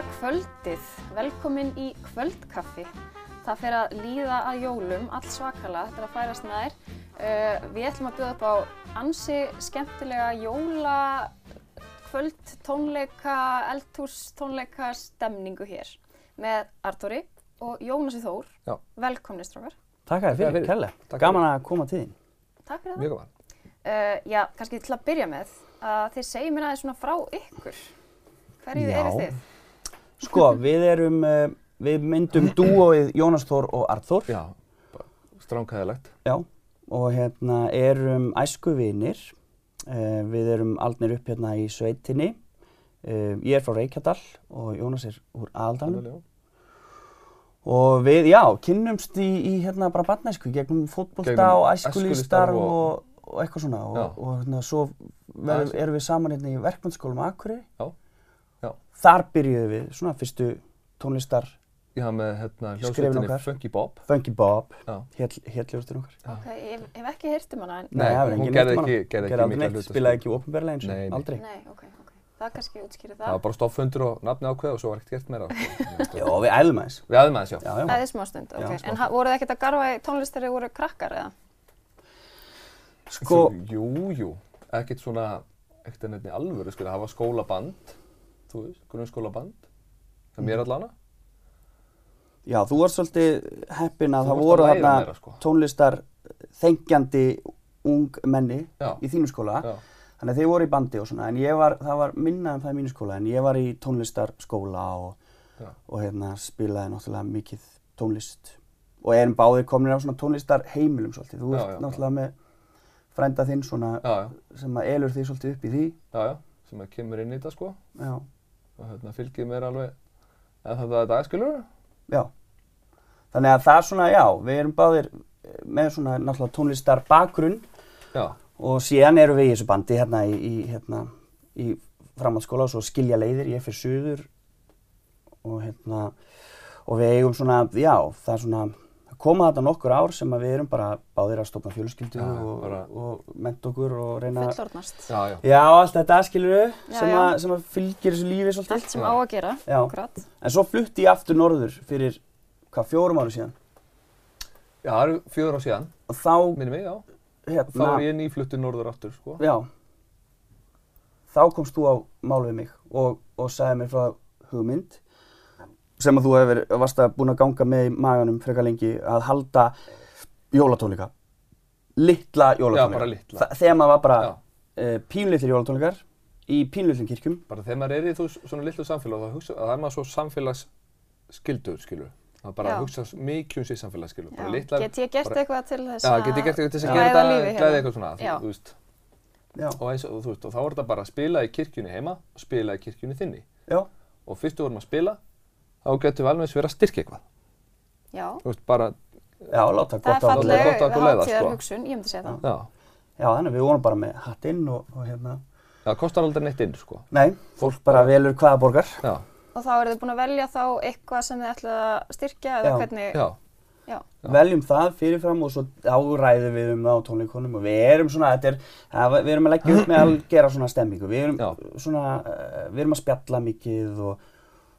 Góða kvöldið, velkomin í kvöldkaffi. Það fer að líða að jólum, allt svakala, þetta er að færast nær. Uh, við ætlum að bjóða upp á ansi skemmtilega jólakvöld, tónleika, eldhús, tónleika stemningu hér með Artúri og Jónasi Þór. Já. Velkomni strákar. Takk að þið fyrir, fyrir, kærlega. Takk Gaman að koma til þín. Takk fyrir það. Mjög gaman. Uh, já, kannski til að byrja með að þið segjum mér aðeins svona frá ykkur. Hverju eru þið? Sko, við erum, uh, við myndum dúóið Jónas Þór og Arþór. Já, stránkæðilegt. Já. Og hérna erum æsku vinir. Uh, við erum aldnir upp hérna í sveitinni. Uh, ég er frá Reykjadal og Jónas er úr Aðaldalum. Og við, já, kynnumst í, í hérna bara barnæsku, gegnum fótbolta Gegnum og æskulýstarf og- og, eitthvað svona. Já. Og, og hérna svo erum við saman hérna í verkmyndsskólum Akureyri. Já, já. Þar byrjuðum við svona fyrstu tónlistar haf með hérna okkar. Funky Bob. Funky Bob, Já. hér hljóðstur okkar. Ok, ég hef ekki heyrt um hana en... Nei, er hún gerði um ekki- gerði ekki Gerði aldrei mikla neitt, hluta, Spilaði sko. ekki opinberlega eins og Nei, nei. aldrei. Nei, ok, ok. Það kannski útskýrir Það það. var bara stoffundur og nafni ákveð og svo var ekkert gert meira. Já, við æðum aðeins. Við aðeins aðeins, já. Já, já. Er smá stund, ok. Já, en voruð þið ekkert að garfa í tónlist þegar þið voru krakkar eða? Sko, Jú, jú. Ekkert svona, ekkert enn í alvöru. Það var skólaband, þú veist, grunnskólaband. Það mér allana. já, þú varst svolítið heppinn að Þú það voru að meira, sko. tónlistar þengjandi ung menni Já. í þínu skóla. Já, Þannig að þið voru í bandi og svona, en ég var, það var minna en það í mínu skóla, en ég var í tónlistarskóla og, og hérna spilaði náttúrulega mikið tónlist og erum báðir komin á svona tónlistar heimilum svolítið. Þú ert náttúrulega með frænda þinn svona Já, já, sem að elur þig svolítið upp í því. já, já. Sem að kemur inn í þetta, sko. Já, Og hérna fylgir mér alveg, en þetta er dagskilur. já. Þannig að það er svona, já, við erum báðir með svona náttúrulega tónlistar bakgrunn Já, og síðan erum við í þessu bandi hérna í, í, hérna, í framhaldsskóla og svo skilja leiðir, ég fyrir suður og hérna, og við eigum svona, já, það er svona, koma þetta nokkur ár sem að við erum bara báðir að stofna fjölskyldu og, og ment okkur og reyna að, Fullorðnast. já, já. já, allt þetta skilur Já, sem, sem að fylgir þessu lífi svolítið. Allt sem Já. á að gera, Já. akkurat. En svo flutti ég aftur norður fyrir, hvað, fjórum ári síðan Já, það eru fjögur á síðan, og þá, minni mig, já. hérna, Þá er ég nýfluttur norður aftur, sko. Já. Þá komst þú á mál við mig og, og sagði mér frá hugmynd sem að þú hefur, varst að búin að ganga með í maganum frekar lengi að halda jólatónleika. Litla jólatónleika. þegar maður var bara uh, pínlitlir jólatónleikar í pínlitlum kirkjum. Bara þegar maður er í þú svona litlu samfélag, þá hugsa, það er maður svo samfélagsskildur, skilur. Það er bara Já. að hugsa mikið um. Bara litlar, Get ég gert bara- eitthvað til þess Já, að get ég gert eitthvað til þess að græða gera þetta, lífið hérna? glæði eitthvað svona, Já. þú, veist. Já. Og, eins, og, þú veist, og þá er þetta bara að spila í kirkjunni heima og spila í kirkjunni þinni. Já. Og fyrst við vorum að spila, þá getum við alveg eins verið að styrkja eitthvað. Já, Þú veist, bara, Já, láta það gott er falleg- falleg að leiða, hátíðar sko. hugsun, ég myndi segja það. já, Já, þannig við vorum bara með hattinn og, og hérna. það kostar aldrei neitt inn, sko. Nei, fólk bara velur hvaða borgar. Já, Og þá eru þið búin að velja þá eitthvað sem þið ætlaði að styrkja eða Já. hvernig, já, já, Já. veljum það fyrirfram og svo áræðum við um það á tónleikonum og við erum svona, þetta er, við erum að leggja upp með að gera svona stemmingu, við erum Já. svona, uh, við erum að spjalla mikið og,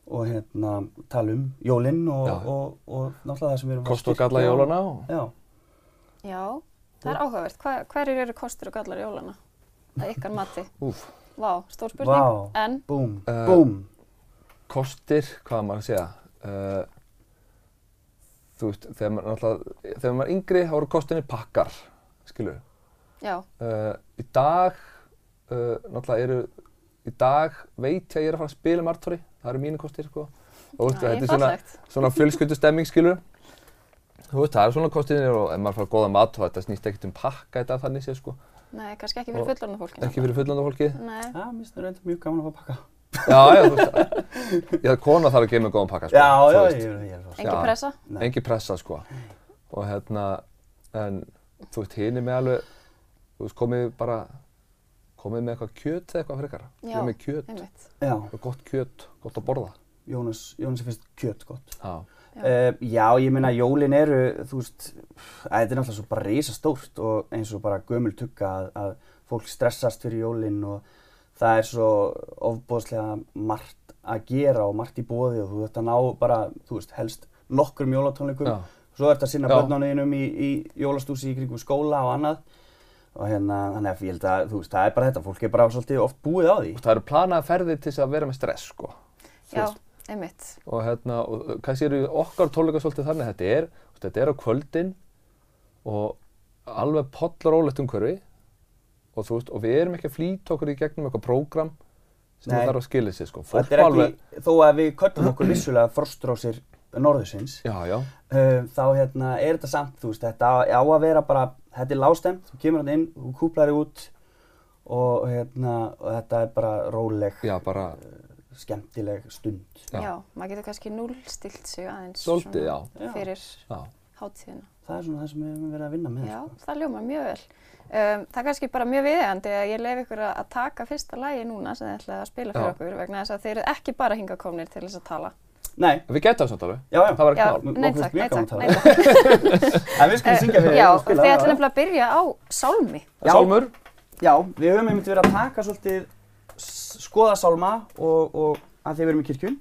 og hérna tala um jólinn og, Já. og, og, náttúrulega það sem við erum að kost og galla jólana og, Já, já, það er áhugavert. Hva, hverjir eru kostur og gallar jólana? Að ykkar mati. úf, Vá, stór spurning. Vá. En, búm, Eh, búm, kostir, hvað maður að segja, uh, þú veist, þegar maður, náttúrulega, þegar maður er yngri, þá eru kostinni pakkar, skilur. já, Uh, í dag, uh, náttúrulega eru, í dag veit ég að ég er að fara að spila með Artori, það eru mínu kostir, sko. Og þetta er svona, svona fjölskyldu stemming, skilur. Þú veist, það eru svona kostinir og ef maður fara góða mat og þetta snýst ekkert um pakka þetta þannig séð, sko. Nei, kannski ekki fyrir fullorðna fólki. Ekki fyrir fullanda fólkið. Nei, já, mér finnst það reynda mjög gaman að fá pakka. Já, já, þú veist, ég kona þarf að gefa mig góðan pakka, sko. Já, já, ég, ég er svo engin Já. pressa. Nei. Engi pressa sko og hérna en þú veist hinn er með alveg þú veist komið bara komið með eitthvað kjöt eða eitthvað frekar Já, er með kjöt, Einmitt. Já, og gott kjöt, gott að borða Jónas, Jónas finnst kjöt gott. já, Já. Uh, já, ég meina jólin eru, þú veist, þetta er náttúrulega svo bara risastórt og eins og bara gömul tugga að, að fólk stressast fyrir jólin og það er svo ofbóðslega margt að gera og margt í bóði og þú ert að ná bara, þú veist, helst nokkrum jólatónleikum. Já. Svo ert að sinna Já. börnánuðinum í, í jólastúsi í kringum skóla og annað. Og hérna, þannig að ég held að, þú veist, það er bara þetta, fólk er bara svolítið oft búið á því. Það eru planaða ferðir til þess að vera með stress, sko. Já, einmitt. Og hérna, og kannski eru okkar tónleika svolítið þannig að þetta er, þetta er á kvöldin og alveg pollrólegt umhverfi og þú veist, og við erum ekki að flýta okkur í gegnum eitthvað prógram sem það þarf að skilja sig, sko. Fólk Þetta er alveg, ekki, þó að við köllum okkur vissulega frostrósir norðursins, já, já, uh, þá hérna, er þetta samt, þú veist, þetta á, á að vera bara, þetta er lágstemt, þú kemur hann inn, þú kúplar þig út og, hérna, og þetta er bara róleg, já, bara, skemmtileg stund. Já. Já. maður getur kannski núlstilt sig aðeins Já. fyrir já. hátíðina. Það er svona það sem við höfum verið að vinna með. Já, Sko. það ljómar mjög vel. Um, það er kannski bara mjög viðeigandi að ég lef ykkur að taka fyrsta lagi núna sem þið ætlaði að spila fyrir Já. okkur vegna þess að þeir eru ekki bara hingað komnir til þess að tala. Nei, Við getum það samt alveg, já, já, það var Já, ekki mál. Nei takk, nei takk, að nei takk. en við skulum syngja fyrir Já, og spila. þið já, ætlum já. nefnilega að byrja á sálmi. Já. Sálmur, Já, við höfum einmitt verið að taka svolítið skoða sálma og, og að þið verum í kirkjun.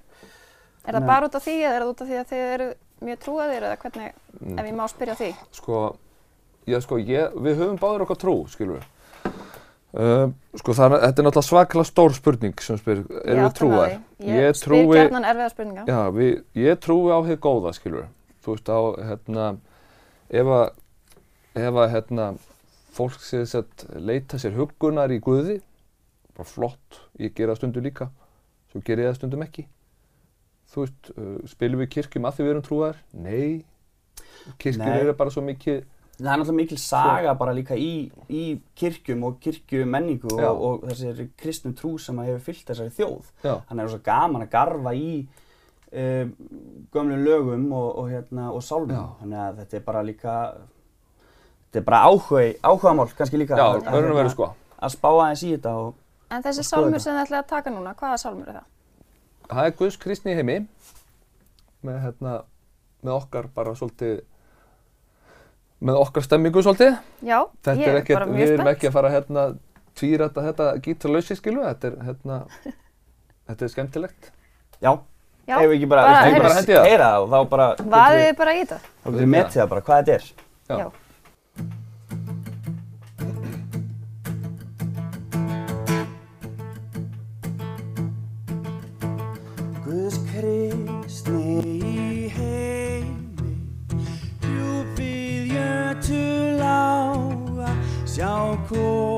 Er það bara út af því eða er það út af því að þið eru mjög trúaðir eða hvernig, ef ég má spyrja því? sko, ég, sko, ég, við höfum báðir okkar trú, skilur við. Uh, sko, það, er- þetta er náttúrulega svakalega stór spurning sem spyr, erum við trúar? Ég, Ég spyr trúi- gjarnan erfiða spurninga. Já, við, ég trúi á þið góða, skilur. Þú veist, á, hérna, ef að, ef að, hérna, fólk sé þess að leita sér huggunar í Guði, bara flott, ég gera það stundum líka, svo ger ég það stundum ekki. Þú veist, uh, spilum við kirkjum að því við erum trúar? Nei. Kirkjur Nei. eru bara svo mikið, Það er náttúrulega mikil saga bara líka í, í kirkjum og kirkjumenningu og, og þessari kristnum trú sem að hefur fyllt þessari þjóð. já, Þannig er það svo gaman að garfa í um, gömlum lögum og, og, hérna, og sálmum. Já. Þannig að þetta er bara líka, þetta er bara áhuga, áhugamál kannski líka. já, að- að, verður að vera hérna, sko. Að spá aðeins í þetta og En þessi Og skoða sálmur þetta. sem þið ætlaði að taka núna, hvaða sálmur er það? Það er Guðs kristni í heimi með, hérna, með okkar bara svolítið með okkar stemmingu svolítið. Já, Þetta ég er er ekkert, bara við mjög erum spennt. ekki að fara hérna tvírætta þetta gítarlausi skilu, þetta er hérna, þetta er skemmtilegt. já, Já, ef við ekki bara, bara við heyrðu- bara hendi það. Heyra það og þá bara vaðið þið bara í þetta. Þá getum við metið það bara, hvað þetta er. Já. Já. Guðs kristni lága Sjá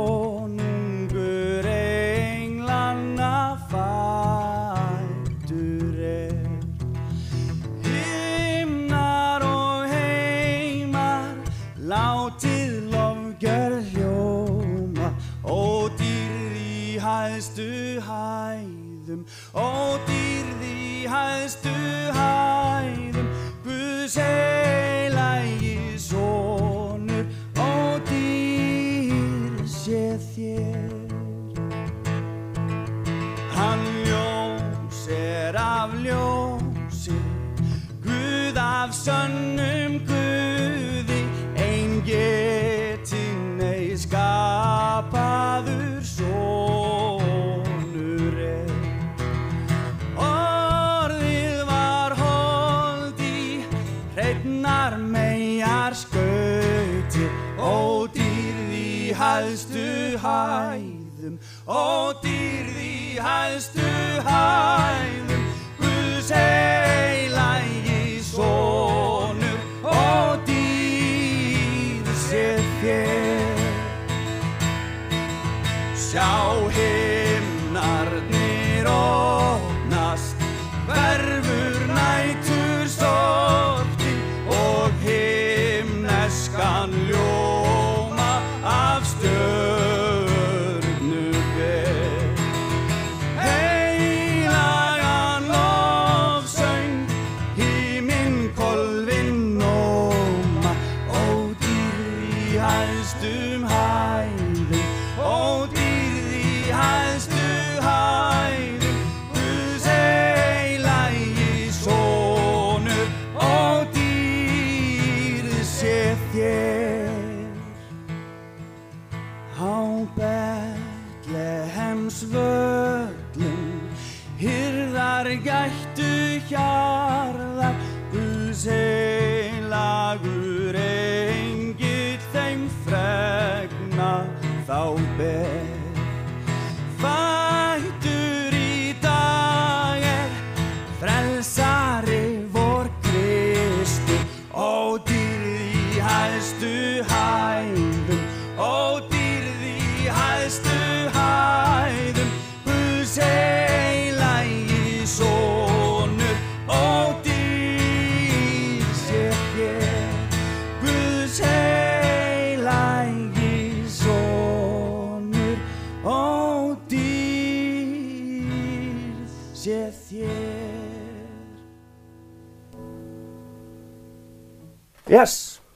sé þér. Hann ljós er af ljósi, Guð af sönnum ódýrð í hæðstu hæðum, Guðs heilagi sonur, ódýrð sé þér. Sjá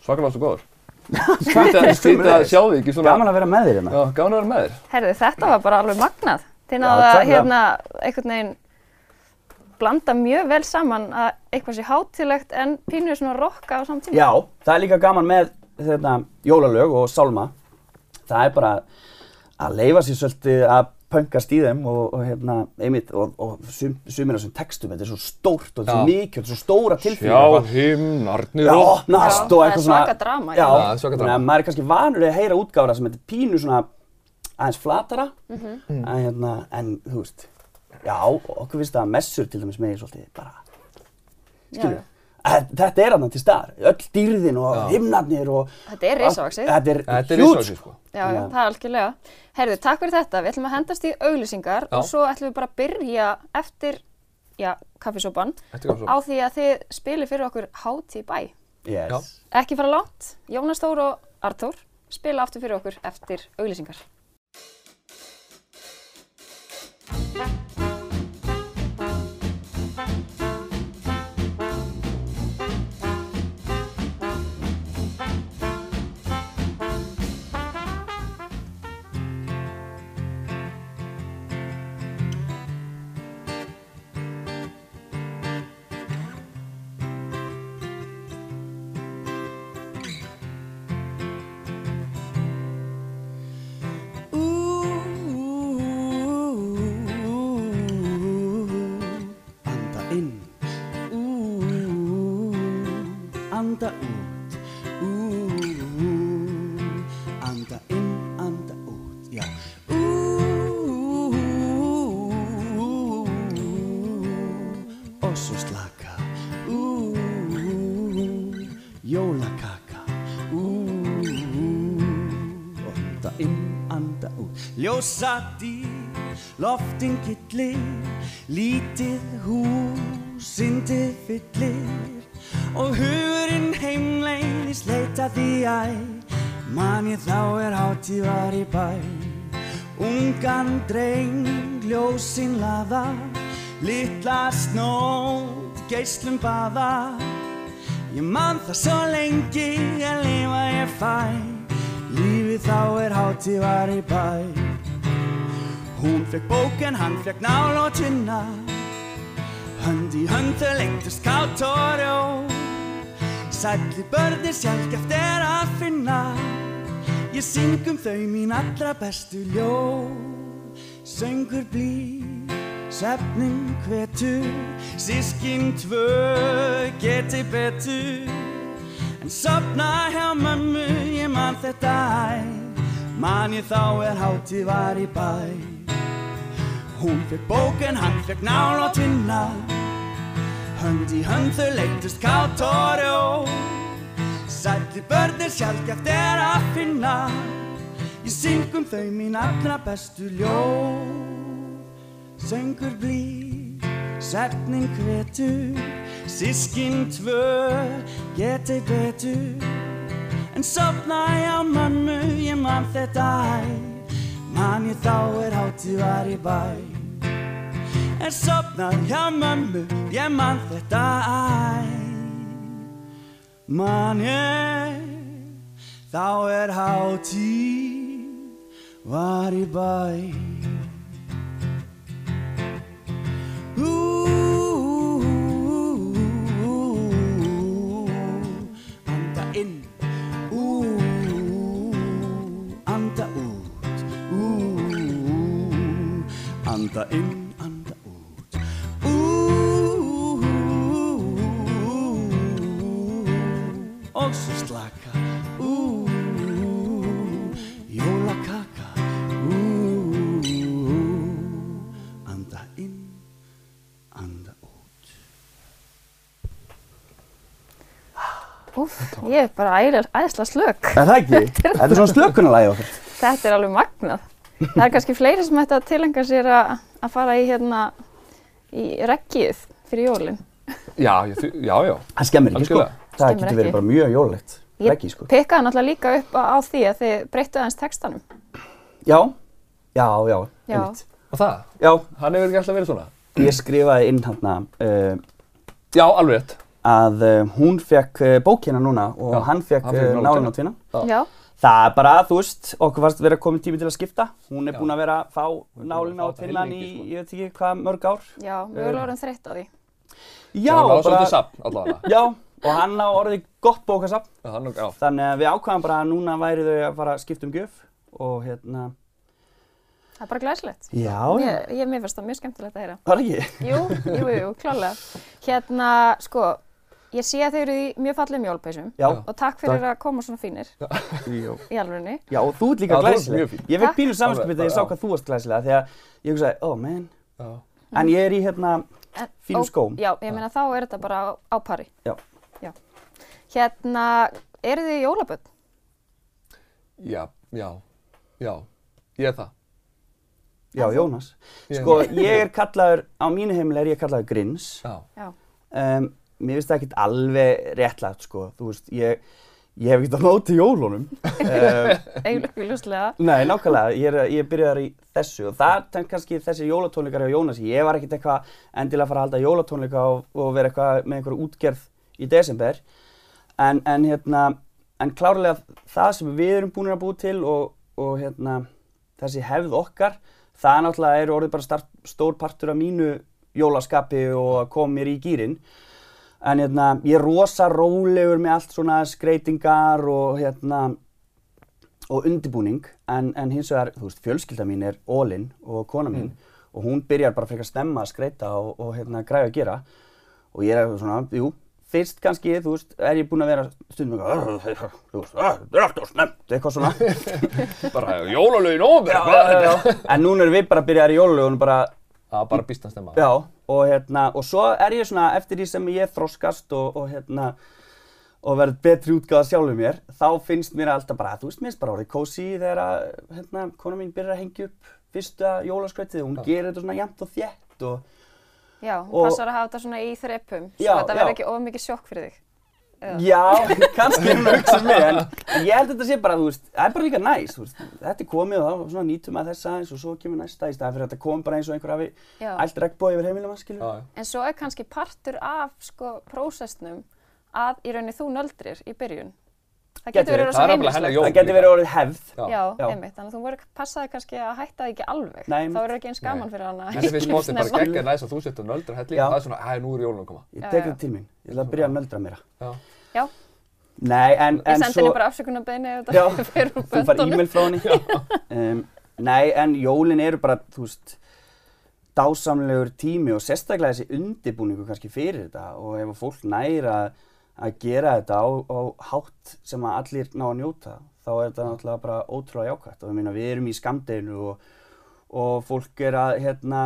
Svakalega svo góður. Skrítið að sjá þig ekki svona. gaman að vera með þér hérna Já, gaman að vera með þér. Herðu, þetta var bara alveg magnað. Þið náðu að hérna einhvern veginn blanda mjög vel saman að eitthvað sé hátilegt en pínu svona rocka á samt tíma. Já, það er líka gaman með þetta, jólalög og sálma. Það er bara að leifa sér svolítið að pöngast í þeim og, og hérna, einmitt, og, og sum, sumir af þessum textum, þetta er svo stórt og þetta er svo mikið, þetta er svo stóra Sjá tilfinningar. himnarnir Já, og... opnast Já, og það er eitthvað svona. svaka drama í Já. Já, það er svaka þannig drama. að maður er kannski vanur að heyra útgáfra sem þetta er pínu svona aðeins flatara. Mhm. en, hérna, en þú veist, já, okkur finnst það að messur til dæmis megin svolítið bara, skilur Já. Þetta er hann til staðar, öll dýrðin og himnarnir og... Þetta er risavaxið. Þetta er Þetta er risavaxið, sko. Já, já, það er algjörlega. Herðu, takk fyrir þetta. Við ætlum að hendast í auglýsingar Já. og svo ætlum við bara að byrja eftir, já, er á því að þið spilir fyrir okkur Háti bæ. Yes. Ekki fara langt, Jónas Þór og Arþór spila aftur fyrir okkur eftir auglýsingar. Ljósat í loftin killir Lítið húsindið fyllir. Og hugurinn heimleiðis leita því æ Man ég þá er hátíð var í bæ. Ungan dreng ljósin laða Littla snót geislum baða. Ég man það svo lengi að lifa ég fæ. Lífið þá er hátíð var í bæ Hún fekk bók en hann fekk nál og tvinna Hönd í hönd þau leiktust kátt og rjó Sælli börnir sjálfgeft er að finna. Ég syngum þau mín allra bestu ljó Söngur blí, svefnin hvetur. Sískin tvö geti betur. En sopna hjá mömmu, ég man þetta æ. Man ég þá er hátíð var í bæ Hún fekk bók en hann fekk nál og tvinna Hönd í hönd þau leiktust kátt og rjó Sælli börnir sjálfgeft er að finna. Ég syngum þau mín allra bestu ljó Söngur blí, svefnin hvetur Sískin tvö geti betur. En sopna ég á mömmu, ég man þetta æ Man ég þá er hátíð var í bæ. En sopna hjá mömmu, ég man þetta æ. Man ég þá er hátíð var í bæ anda inn, anda út Ú, ú, ú, og svo slaka. Jólakaka. Anda inn, anda út. Úf, ég er bara æðislega slök. Er það ekki? Þetta er svona slökunarlægi okkar. Þetta er alveg magnað. Það er kannski fleiri sem ætti að tilengja sér að að fara í hérna í reggið fyrir jólinn. Já, ég, já, já, Það skemmir ekki, sko. Algjörlega. Það getur verið bara mjög. Ég Reggi, sko. pikkaði náttúrulega líka upp á, á því að þið breyttu aðeins textanum. Já, já, já, Já. einmitt. og það, Já, hann hefur ekki alltaf verið svona. ég skrifaði inn hann uh, Já, alveg rétt. að uh, hún fekk uh, bókina núna og Já, hann fekk hann fékk uh, nálinn á tvína. Já. Já, Það er bara, þú veist, okkur fannst vera komin tími til að skipta. Hún er Já. búin að vera að fá að fá á tvinnan í, sko. ég veit ekki hvað, mörg ár. já, mögulega orðin þreytt á því. Já, hann var bara, svolítið sapn allavega. já, og hann á orðið gott bókasafn. Já, hann, já, Þannig að við ákvæðum bara að núna væri þau að fara að skipta um gjöf og hérna, Það er bara glæslegt. já, Ég, ég mér finnst það mjög skemmtilegt að heyra. var ekki? Jú, jú, jú, klálega. Hérna, sko, ég sé að þau eru í mjög Já, Já. og takk fyrir að koma svona fínir já. í alvörunni. Já, og þú ert líka glæsileg. mjög fín. Ég fekk Takk. pínu samanskapið þegar ég sá hvað þú varst glæsilega því að ég hugsaði, oh man, já. en ég er í hérna fínum skóm. Já, ég meina þá er þetta bara á, á pari. Já. Já. Hérna, eru þið jólaböld? Já, já, já, ég er það. Já? Jónas. Sko, ég er kallaður, á mínu heimili er ég kallaður Grins. Já, Já. Um, mér finnst það ekkert alveg réttlægt, sko. Þú veist, ég, ég hef ekkert á móti jólunum. um, Eiginlega, nei, nákvæmlega, ég er, ég byrjaðar í þessu og það er kannski þessi jólatónleikar hjá Jónasi. Ég var ekkert eitthvað endilega að fara að halda jólatónleika og, og vera eitthvað með einhverju útgerð í desember. En, en hérna, en klárlega það sem við erum búin að búa til og, og hérna, þessi hefð okkar, það náttúrulega er orðið bara start, stór partur af mínu jólaskapi og að koma mér í gýrin. En hérna, ég er rosa rólegur með allt svona skreitingar og hérna, og undirbúning, en, en hins vegar, þú veist, fjölskylda mín er Ólin og kona mín. Og hún byrjar bara frekar snemma að skreita og, og hérna, græða að gera. Og ég er svona, jú, fyrst kannski, þú veist, er ég búinn að vera stundum eitthvað, þú veist, "Ah, þetta er alltaf snemmt, eitthvað svona. bara já, já. En núna erum við bara að byrja í jólulegunum bara, Já, bara býst að stemma. já, og hérna, og svo er ég svona, eftir því sem ég þroskast og, og hérna, og verð betri útgáða sjálfur mér, þá finnst mér alltaf bara, þú veist, mér finnst bara orðið kósi þegar að, hérna, kona mín byrjar að hengja upp fyrsta jólaskveitið og hún gerir þetta svona jæmt og þétt og, Já, hún Og- passar að hafa þetta svona í þrepum, svo Já, þetta já. verður ekki of mikið sjokk fyrir þig. Eða? Já, kannski er hún að hugsa um mig, en, en ég held að þetta sé bara, þú veist, það er bara líka næs, þú veist, þetta er komið og þá svona nýtum að þessa eins og svo kemur næsta í staðan fyrir að þetta kom bara eins og einhver hafi allt regnbói yfir heimilum að skilja. Já, já. En svo er kannski partur af sko prósessnum að í rauninni þú nöldrir í byrjun. Það Gæti getur verið. Það er rosa heimilislegt. Það getur verið orðið hefð. Já. Já, Já. einmitt, þannig að þú voru passaði kannski að hætta það ekki alveg. Nei, þá verður ekki eins gaman fyrir hana. Þessi finnst mótið bara næst að þú setja nöldra helli, Já. það er svona, æ, nú er jólun að koma. Ég Já, tek já. þetta til mín, ég ætla að byrja að nöldra meira. Já. Já, Nei, en, ég en sendi svo, henni bara afsökunarbeini ef Já, þetta fyrir úr þú far böndunum. e-mail frá henni. Að gera þetta á, á hátt sem að allir ná að njóta þá er þetta náttúrulega bara ótrúlega jákvæmt og ég meina við erum í skamdeginu og, og fólk er að hérna,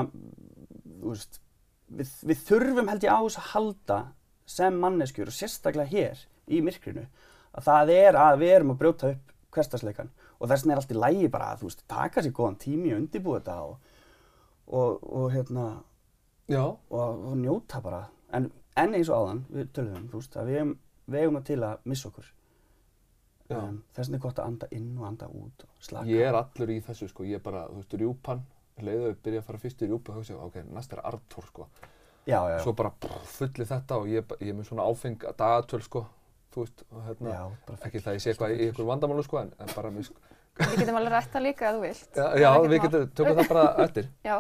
veist, við, við þurfum held ég á þess að halda sem manneskjur og sérstaklega hér í myrkrinu að það er að við erum að brjóta upp hversdagsleikan og þess vegna er allt í lægi bara að þú veist, taka sér góðan tími og undirbúa þetta og, og, og hérna og, og njóta bara. En, en eins og áðan, við töluðum þú veist, að við eigum það til að missa okkur. Já. um, þess vegna er gott að anda inn og anda út og slaka. Ég er allur í þessu, sko, ég er bara, þú veist, rjúpan, leiðu við byrja að fara fyrst í rjúpu og hugsa, ok, næst er Artur, sko. já, já, já, Svo bara fulli þetta og ég, ég er með svona áfeng dagatöl, sko, þú veist, og hérna, já bara ekki það ég sé eitthvað í ykkur vandamálu, sko, en, en bara, við, sko, Við getum alveg rætt það líka ef þú vilt. já, já við mál. getum, tökum það bara eftir, Já,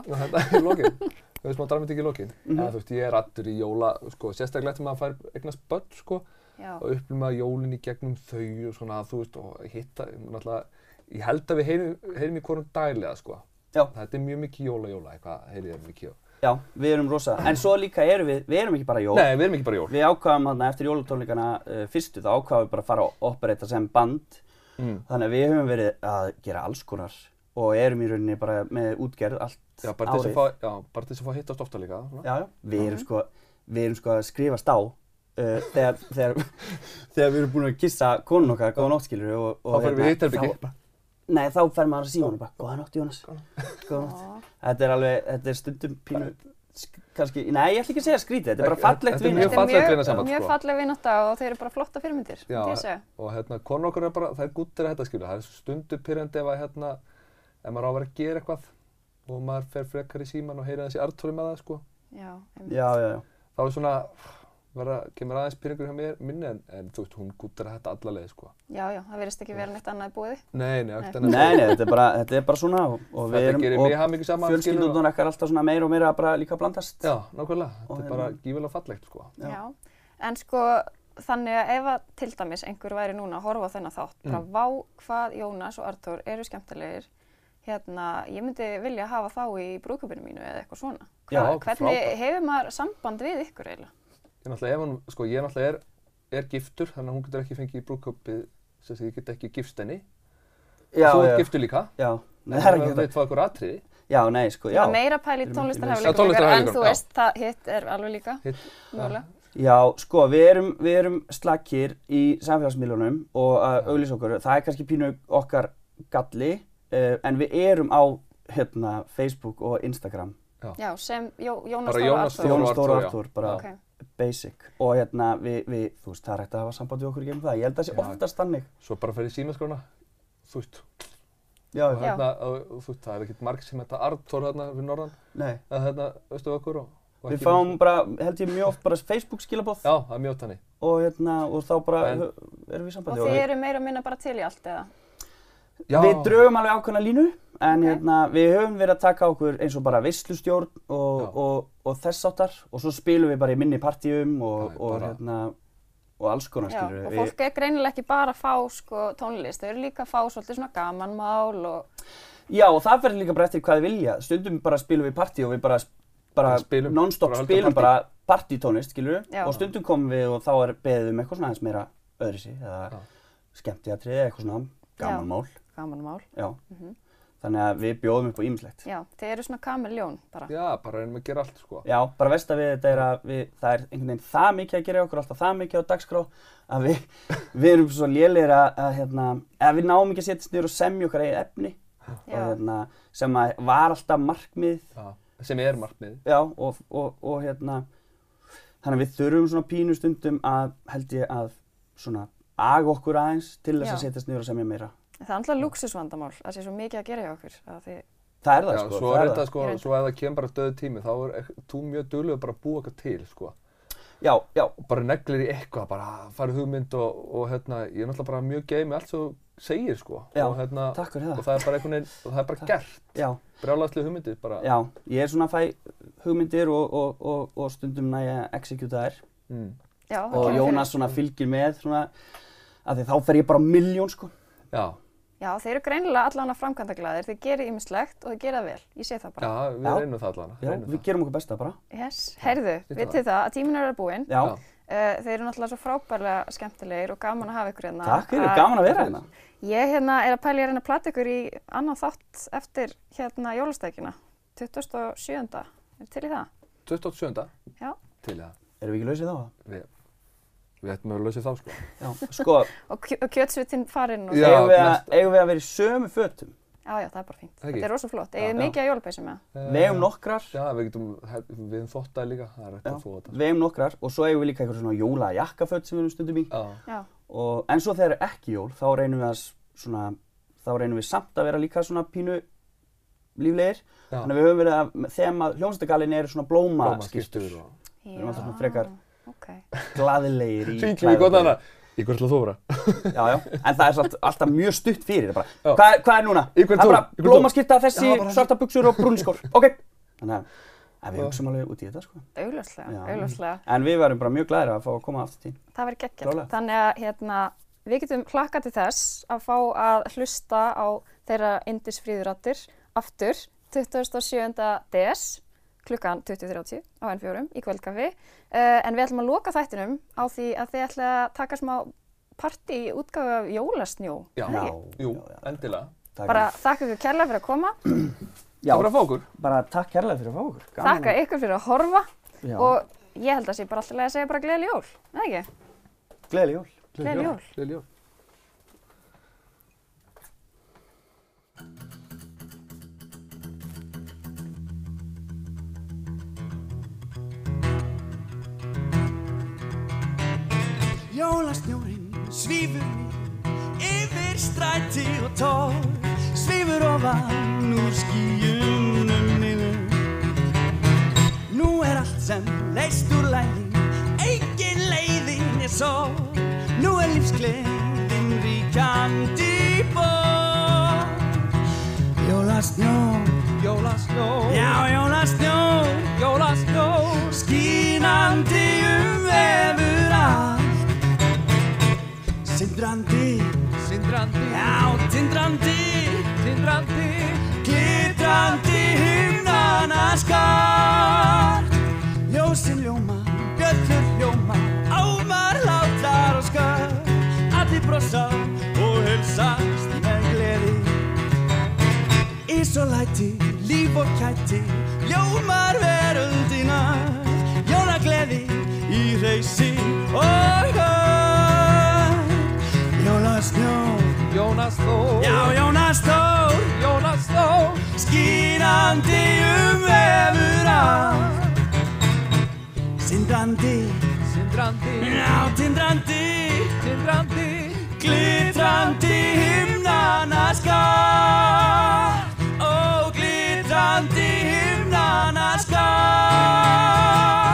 og þetta við veist, maður dramatík í lokin. Mhm. En þú veist, ég er allur í jóla, sko, sérstaklega eftir maður fær eignast börn, sko, og upplima jólinn í gegnum þau og svona, þú veist, og hitta, ég held að við heyrim í hvorum daglega, sko. Já. Þetta er mjög mikið jóla-jóla, eitthvað heyrið er mikið. já, við erum rosa en svo líka erum við, við erum ekki bara jól Nei, við erum ekki bara jól. við ákvaðum þarna eftir jólatónleikana uh, fyrstu, þá ákvaðum við bara að fara að operata sem band Mm. þannig að við höfum verið að gera alls konar og erum í rauninni bara með útgerð allt Já, bara til þess árið að fá, já, bara til þess að fá hittast ofta líka. Svona. já, já. Við, erum sko, við erum sko að skrifast á uh, þegar, þegar, þegar við erum búin að kissa konun okkar, góða nótt skilur og, og Þá fyrir við í hitt herbyggi. þá- Nei, þá fer maður að síma og bara, góða nótt Jónas, góða nótt. Þetta er alveg, þetta er stundum pínu, sk- kannski, nei, ég ætla ekki að segja skrítið, þetta er bara fallegt Þetta er mjög Þetta er mjög, vinasamband, mjög sko. falleg vinátta og þeir eru bara flotta fyrirmyndir, Já, og hérna, konur okkur er bara, það er gúttir að þetta skilja, það er stundu pyrrandi ef að hérna, ef maður á að vera að gera eitthvað og maður fer frekar í síman og heyra þessi artúri með það, sko, Já. Já, já, já. þá er svona, vera, kemur aðeins pyrringur hjá mér, minni, en, en þú veist, hún gúttir að þetta alla leið, sko. já, já, það verðist ekki vera neitt annað í búið. Nei, nei, ekkert Nei. Nei, nei, þetta er bara, þetta er bara svona og, og við Þetta erum, saman, fjölskyldunar okkar alltaf svona meira og meira bara líka að blandast. Já, nákvæmlega, Og þetta er hérna- bara gífilega fallegt, sko. Já. Já. En sko, þannig að ef að til dæmis einhver væri núna að horfa á þennan þátt, bara Mm. vá hvað Jónas og Artur eru skemmtilegir, hérna, ég myndi vilja hafa þá í brúðköpinu mínu eða eitthvað svona. Já, Hva, hvernig frábært. hefur maður samband við ykkur eiginlega? Ég náttúrulega, ef hann, sko, ég náttúrulega er, er giftur, þannig að hún getur ekki fengið í brúðköpið, sem sé, ég get ekki gifst henni. Já, já, ert giftur líka. já. Nei, það er ekki Það veit hvað okkur atriði. Já, nei, sko, Já. já. Meira pæli Já, ykkar, en þú já. veist, það hitt er alveg líka, Hitt, mögulega. Já, sko, við erum, við erum slakir í samfélagsmiðlunum og að auglýsa okkur. Það er kannski pínu okkar galli, uh, en við erum á, hérna, Facebook og Instagram. Já, sem Jó, Jónas Jónas Artur. Jónas já. Artur, bara Ok, basic. Og hérna, við, við, þú veist, það er hægt að hafa samband við okkur í gegnum það. Ég held að það sé Já. oftast þannig. Svo bara fer í símaskrána, þú veist, Já, og já. hérna, og, og, þú veist, það er ekkert marg sem þetta Artur hérna við norðan, Nei. eða hérna, veistu okkur og, og Við ekki- fáum bara, held ég mjög oft bara Facebook skilabóð Já, það er mjög tannig. og hérna, og þá bara En- erum við í og sambandi. þið eru meira og minna bara til í allt eða? Já, Við drögum alveg ákveðna línu, en Ok. hérna, við höfum verið að taka okkur eins og bara veislustjórn og, Já. og, og þess áttar og svo spilum við bara í minni partíum og, Já, og, hérna, og alls konar Já, skilur og fólk er greinilega ekki bara að fá sko, tónlist, þau eru líka að fá svolítið svona gamanmál og Já, og það verður líka bara eftir hvað þið vilja. Stundum bara spilum við partí og við bara, bara non-stop spilum partí. bara partítónlist, skilur Já. Og stundum komum við og þá er beðið um eitthvað svona aðeins meira öðrisi eða Já. skemmtiatrið eða eitthvað svona gamanmál. Gamanmál. Já. Mhm. Þannig að við bjóðum upp á ýmislegt. Já, þið eru svona kameljón bara. Já, bara reynum að gera allt, sko. Já, bara versta við þetta er að við, það er einhvern veginn það mikið að gera okkur, alltaf það mikið á dagskrá að við, við erum svo lélegir að, að, hérna, að við náum ekki að setjast niður og semja okkar eigið efni og, hérna, sem að var alltaf markmið Já, sem er markmið. já, og, og, og hérna þannig að við þurfum svona pínu stundum að held ég að svona aga okkur aðeins til þess að setjast niður og semja meira það er alltaf luxusvandamál að sé svo mikið að gera hjá okkur. það er það Já, sko, svo það er þetta, það. sko, svo ef það kemur bara döðu tími, þá er þú mjög duglegur bara að búa eitthvað til, sko. já, já, bara neglir í eitthvað, bara farið hugmynd og, og hérna, ég er náttúrulega bara mjög geið með allt sem þú segir, sko. Já, og, hérna, takk fyrir og það það er bara einhvern veginn, og það er bara gert. já, Brjálæðslega hugmyndir, bara. já, ég er svona að fæ hugmyndir og, og, og, og stundum næja að executa þær Mm. já, það og Jónas svona fylgir með svona að því þá fer ég bara miljón sko Já, Já, þeir eru greinilega allan að framkvæmdaglæðir, þeir gerir ýmislegt og þeir gera það vel. Ég sé það bara. já, við Já. reynum það allan. já, við gerum okkur besta bara Yes. Heyrðu, Sýttu vitið það að tíminn er að búinn. já. Uh, þeir eru náttúrulega svo frábærlega skemmtilegir og gaman að hafa ykkur hérna. takk fyrir, Að- gaman að vera hérna Ég hérna er að pæla ég að reyna að plata ykkur í annan þátt eftir hérna jólastækina, 27. Er til í það? 27. Já. Til það. erum við ekki lausið þá? Við, við ættum að lausa þá, sko. já, sko, Og, kjö, og kjötsvitinn farinn og Já, eigum við, að, eigum við að vera í sömu fötum Já, já, það er bara fínt. Það? Þetta er rosa flott. Egið Já. mikið að jólapeysum með það? við eigum nokkrar Já, við getum, við erum þóttað líka, það er Já. að þetta. við eigum nokkrar og svo eigum við líka eitthvað svona jóla jakkaföt sem við erum stundum í Já, Já. og, en svo þegar er ekki jól þá reynum við að svona þá reynum við samt að vera líka svona pínu líflegir já. þannig að við höfum verið að þegar hljómsættagalinn er svona blómaskýrstur Blómaskýrstur og... Við erum alltaf svona frekar- Ok. glaðilegir í Hringjum í gott annað. Í hvert ætla þú vera? Já, já, en það er samt alltaf mjög stutt fyrir, það er bara, hvað, er- hvað er núna? Í hvern Það er bara blómaskýrta, þessi, svarta buksur og brúniskór, ok. Þannig að að við hugsaum alveg út í þetta, sko. Augljóslega, augljóslega. En við varum bara mjög glæðir að fá að koma aftur til. Það verður geggjart. Þannig að hérna, við getum hlakkað til þess að fá að hlusta á þeirra indisfríðurattir aftur 27. des klukkan 20.30 á N4 í kvöldkaffi. Uh, en við ætlum að loka þættinum á því að þið ætla að taka smá partí í útgáfu af jólasnjó. Já, Já. jú, já, já. endilega. Takk Bara þakka ykkur kærlega fyrir að koma, Já, Það var að fá okkur. bara takk kærlega fyrir að fá okkur. Gaman þakka ykkur fyrir að horfa Já. og ég held að sé bara alltaf að segja bara gleðileg jól, eða ekki? Gleðileg jól. Gleðileg jól. Jólasnjórin svífur yfir stræti og tór Svífur ofan úr skíunum niður. Nú er allt sem leist úr læði Engin leiðin er svo Nú er lífsgleðin ríkjandi bór Jólasnjó Jólasnjó Já, jólasnjó Sindrandi. Sindrandi. Já, tindrandi Tindrandi Glitrandi himnana skart Ljósin ljóma, bjöllur hljóma Ámar látlar og skar Allir brosa og helsast með gleði Ís og læti, líf og kæti Ljómar veröldina. Jólagleði Jónas Þór. Já, Jónas Þór Jónas Þór Skínandi um vefura Sindrandi. Sindrandi. Já, tindrandi. Tindrandi. Glitrandi himnana skar. Ó, glitrandi himnana skar.